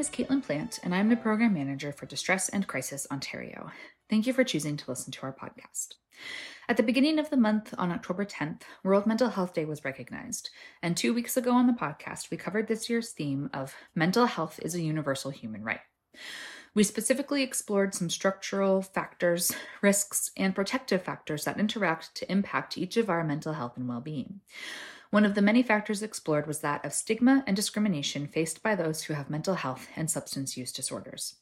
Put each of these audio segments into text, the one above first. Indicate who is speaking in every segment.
Speaker 1: Name is Caitlin Plant, and I'm the Program Manager for Distress and Crisis Ontario. Thank you for choosing to listen to our podcast. At the beginning of the month, on October 10th, World Mental Health Day was recognized, and two weeks ago on the podcast, we covered this year's theme of Mental Health is a Universal Human Right. We specifically explored some structural factors, risks, and protective factors that interact to impact each of our mental health and well being. One of the many factors explored was that of stigma and discrimination faced by those who have mental health and substance use disorders.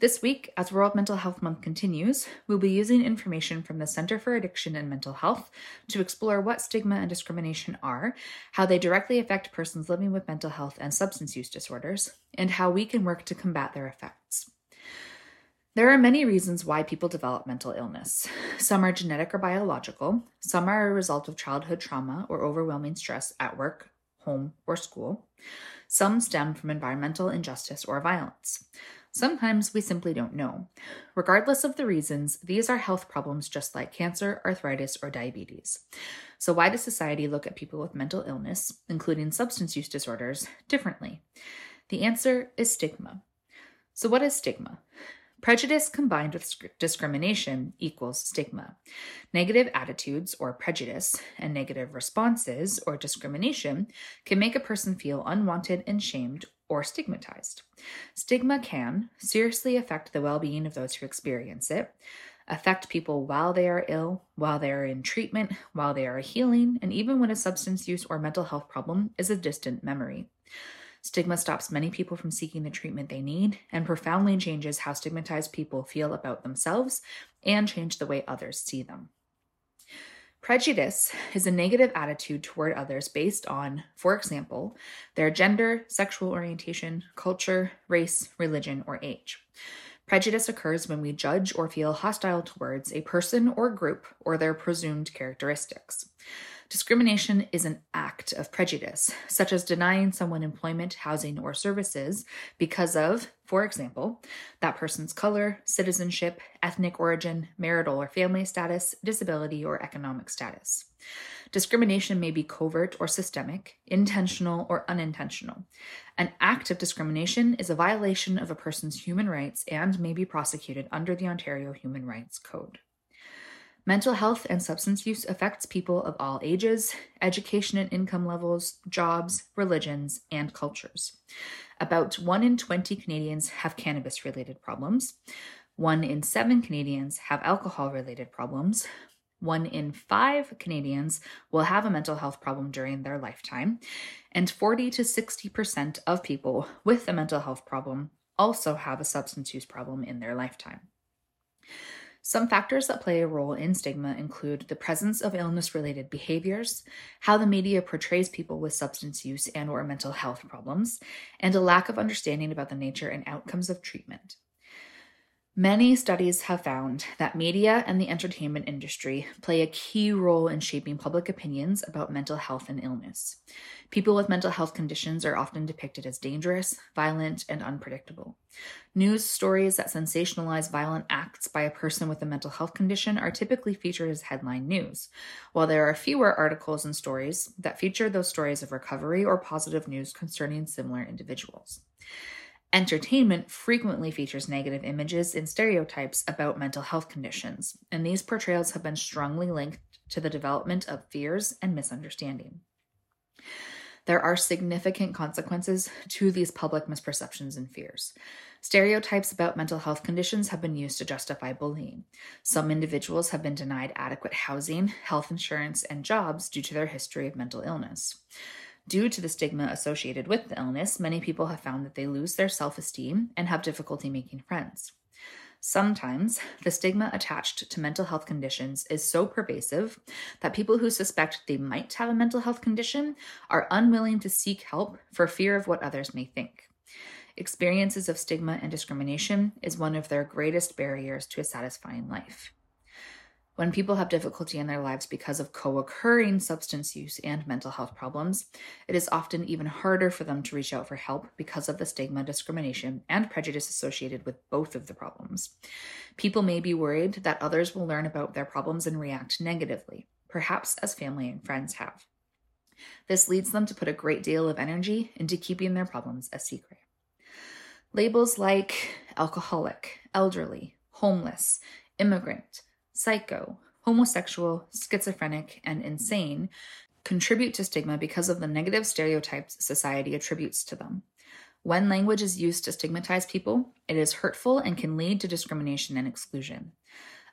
Speaker 1: This week, as World Mental Health Month continues, we'll be using information from the Centre for Addiction and Mental Health to explore what stigma and discrimination are, how they directly affect persons living with mental health and substance use disorders, and how we can work to combat their effects. There are many reasons why people develop mental illness. Some are genetic or biological, some are a result of childhood trauma or overwhelming stress at work, home, or school. Some stem from environmental injustice or violence. Sometimes we simply don't know. Regardless of the reasons, these are health problems just like cancer, arthritis, or diabetes. So, why does society look at people with mental illness, including substance use disorders, differently? The answer is stigma. So, what is stigma? Prejudice combined with discrimination equals stigma. Negative attitudes or prejudice and negative responses or discrimination can make a person feel unwanted and shamed or stigmatized. Stigma can seriously affect the well being of those who experience it, affect people while they are ill, while they are in treatment, while they are healing, and even when a substance use or mental health problem is a distant memory. Stigma stops many people from seeking the treatment they need and profoundly changes how stigmatized people feel about themselves and change the way others see them. Prejudice is a negative attitude toward others based on, for example, their gender, sexual orientation, culture, race, religion, or age. Prejudice occurs when we judge or feel hostile towards a person or group or their presumed characteristics. Discrimination is an act of prejudice, such as denying someone employment, housing, or services because of, for example, that person's color, citizenship, ethnic origin, marital or family status, disability, or economic status. Discrimination may be covert or systemic, intentional or unintentional. An act of discrimination is a violation of a person's human rights and may be prosecuted under the Ontario Human Rights Code. Mental health and substance use affects people of all ages, education and income levels, jobs, religions, and cultures. About 1 in 20 Canadians have cannabis related problems. 1 in 7 Canadians have alcohol related problems. 1 in 5 Canadians will have a mental health problem during their lifetime. And 40 to 60% of people with a mental health problem also have a substance use problem in their lifetime. Some factors that play a role in stigma include the presence of illness-related behaviors, how the media portrays people with substance use and or mental health problems, and a lack of understanding about the nature and outcomes of treatment. Many studies have found that media and the entertainment industry play a key role in shaping public opinions about mental health and illness. People with mental health conditions are often depicted as dangerous, violent, and unpredictable. News stories that sensationalize violent acts by a person with a mental health condition are typically featured as headline news, while there are fewer articles and stories that feature those stories of recovery or positive news concerning similar individuals. Entertainment frequently features negative images and stereotypes about mental health conditions, and these portrayals have been strongly linked to the development of fears and misunderstanding. There are significant consequences to these public misperceptions and fears. Stereotypes about mental health conditions have been used to justify bullying. Some individuals have been denied adequate housing, health insurance, and jobs due to their history of mental illness. Due to the stigma associated with the illness, many people have found that they lose their self esteem and have difficulty making friends. Sometimes the stigma attached to mental health conditions is so pervasive that people who suspect they might have a mental health condition are unwilling to seek help for fear of what others may think. Experiences of stigma and discrimination is one of their greatest barriers to a satisfying life. When people have difficulty in their lives because of co occurring substance use and mental health problems, it is often even harder for them to reach out for help because of the stigma, discrimination, and prejudice associated with both of the problems. People may be worried that others will learn about their problems and react negatively, perhaps as family and friends have. This leads them to put a great deal of energy into keeping their problems a secret. Labels like alcoholic, elderly, homeless, immigrant, psycho, homosexual, schizophrenic, and insane contribute to stigma because of the negative stereotypes society attributes to them. When language is used to stigmatize people, it is hurtful and can lead to discrimination and exclusion.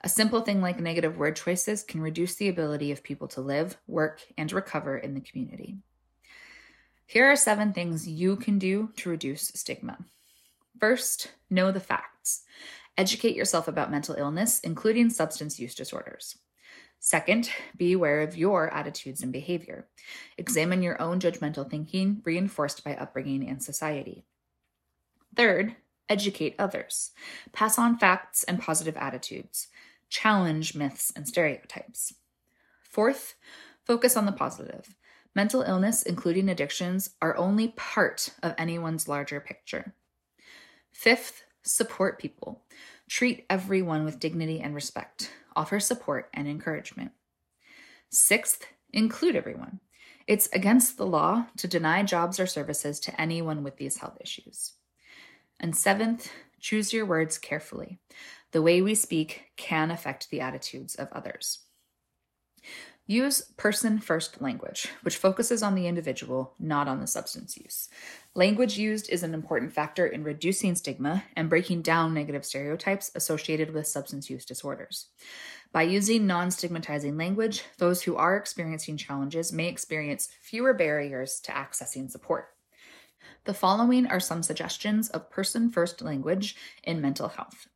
Speaker 1: A simple thing like negative word choices can reduce the ability of people to live, work, and recover in the community. Here are seven things you can do to reduce stigma. First, know the facts. Educate yourself about mental illness, including substance use disorders. Second, be aware of your attitudes and behavior. Examine your own judgmental thinking, reinforced by upbringing and society. Third, educate others. Pass on facts and positive attitudes. Challenge myths and stereotypes. Fourth, focus on the positive. Mental illness, including addictions, are only part of anyone's larger picture. Fifth, support people. Treat everyone with dignity and respect. Offer support and encouragement. Sixth, include everyone. It's against the law to deny jobs or services to anyone with these health issues. And seventh, choose your words carefully. The way we speak can affect the attitudes of others. Use person first language, which focuses on the individual, not on the substance use. Language used is an important factor in reducing stigma and breaking down negative stereotypes associated with substance use disorders. By using non stigmatizing language, those who are experiencing challenges may experience fewer barriers to accessing support. The following are some suggestions of person first language in mental health.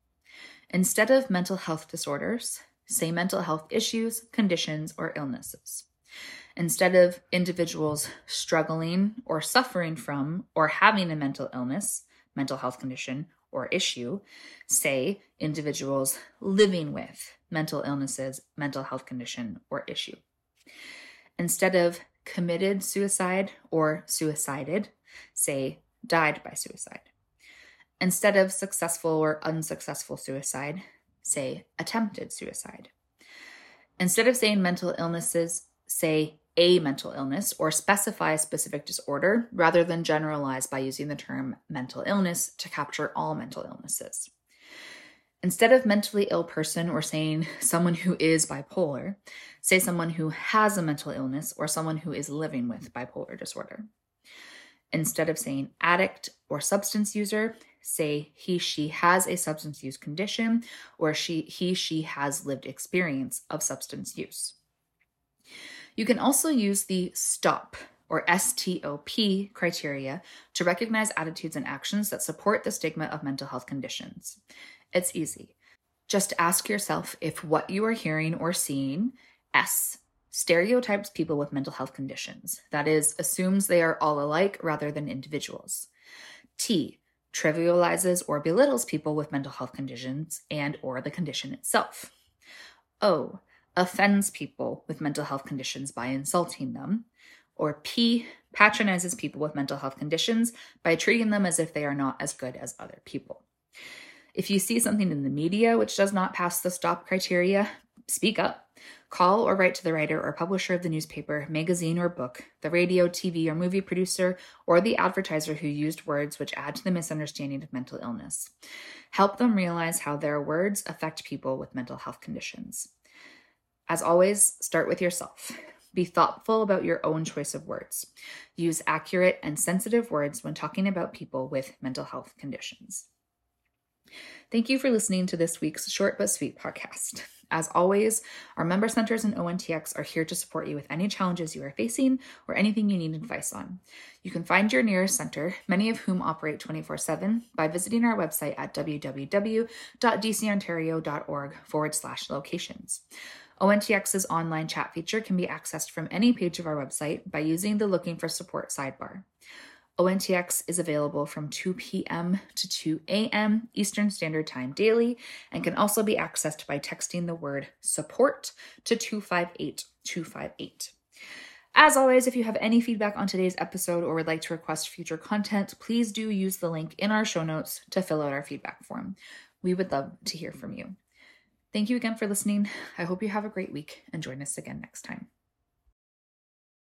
Speaker 1: Instead of mental health disorders, say mental health issues, conditions, or illnesses. Instead of individuals struggling or suffering from or having a mental illness, mental health condition, or issue, say individuals living with mental illnesses, mental health condition, or issue. Instead of committed suicide or suicided, say died by suicide. Instead of successful or unsuccessful suicide, say attempted suicide. Instead of saying mental illnesses, say a mental illness or specify a specific disorder rather than generalize by using the term mental illness to capture all mental illnesses. Instead of mentally ill person or saying someone who is bipolar, say someone who has a mental illness or someone who is living with bipolar disorder. Instead of saying addict or substance user, say he she has a substance use condition or she he she has lived experience of substance use. You can also use the stop or stop criteria to recognize attitudes and actions that support the stigma of mental health conditions. It's easy. Just ask yourself if what you are hearing or seeing s stereotypes people with mental health conditions. That is assumes they are all alike rather than individuals. T trivializes or belittles people with mental health conditions and or the condition itself. O offends people with mental health conditions by insulting them. Or P patronizes people with mental health conditions by treating them as if they are not as good as other people. If you see something in the media which does not pass the stop criteria, speak up. Call or write to the writer or publisher of the newspaper, magazine, or book, the radio, TV, or movie producer, or the advertiser who used words which add to the misunderstanding of mental illness. Help them realize how their words affect people with mental health conditions. As always, start with yourself. Be thoughtful about your own choice of words. Use accurate and sensitive words when talking about people with mental health conditions. Thank you for listening to this week's short but sweet podcast. As always, our member centers and ONTX are here to support you with any challenges you are facing or anything you need advice on. You can find your nearest center, many of whom operate 24 7, by visiting our website at www.dcontario.org forward slash locations. ONTX's online chat feature can be accessed from any page of our website by using the Looking for Support sidebar. ONTX is available from 2 p.m. to 2 a.m. Eastern Standard Time daily and can also be accessed by texting the word support to 258 258. As always, if you have any feedback on today's episode or would like to request future content, please do use the link in our show notes to fill out our feedback form. We would love to hear from you. Thank you again for listening. I hope you have a great week and join us again next time.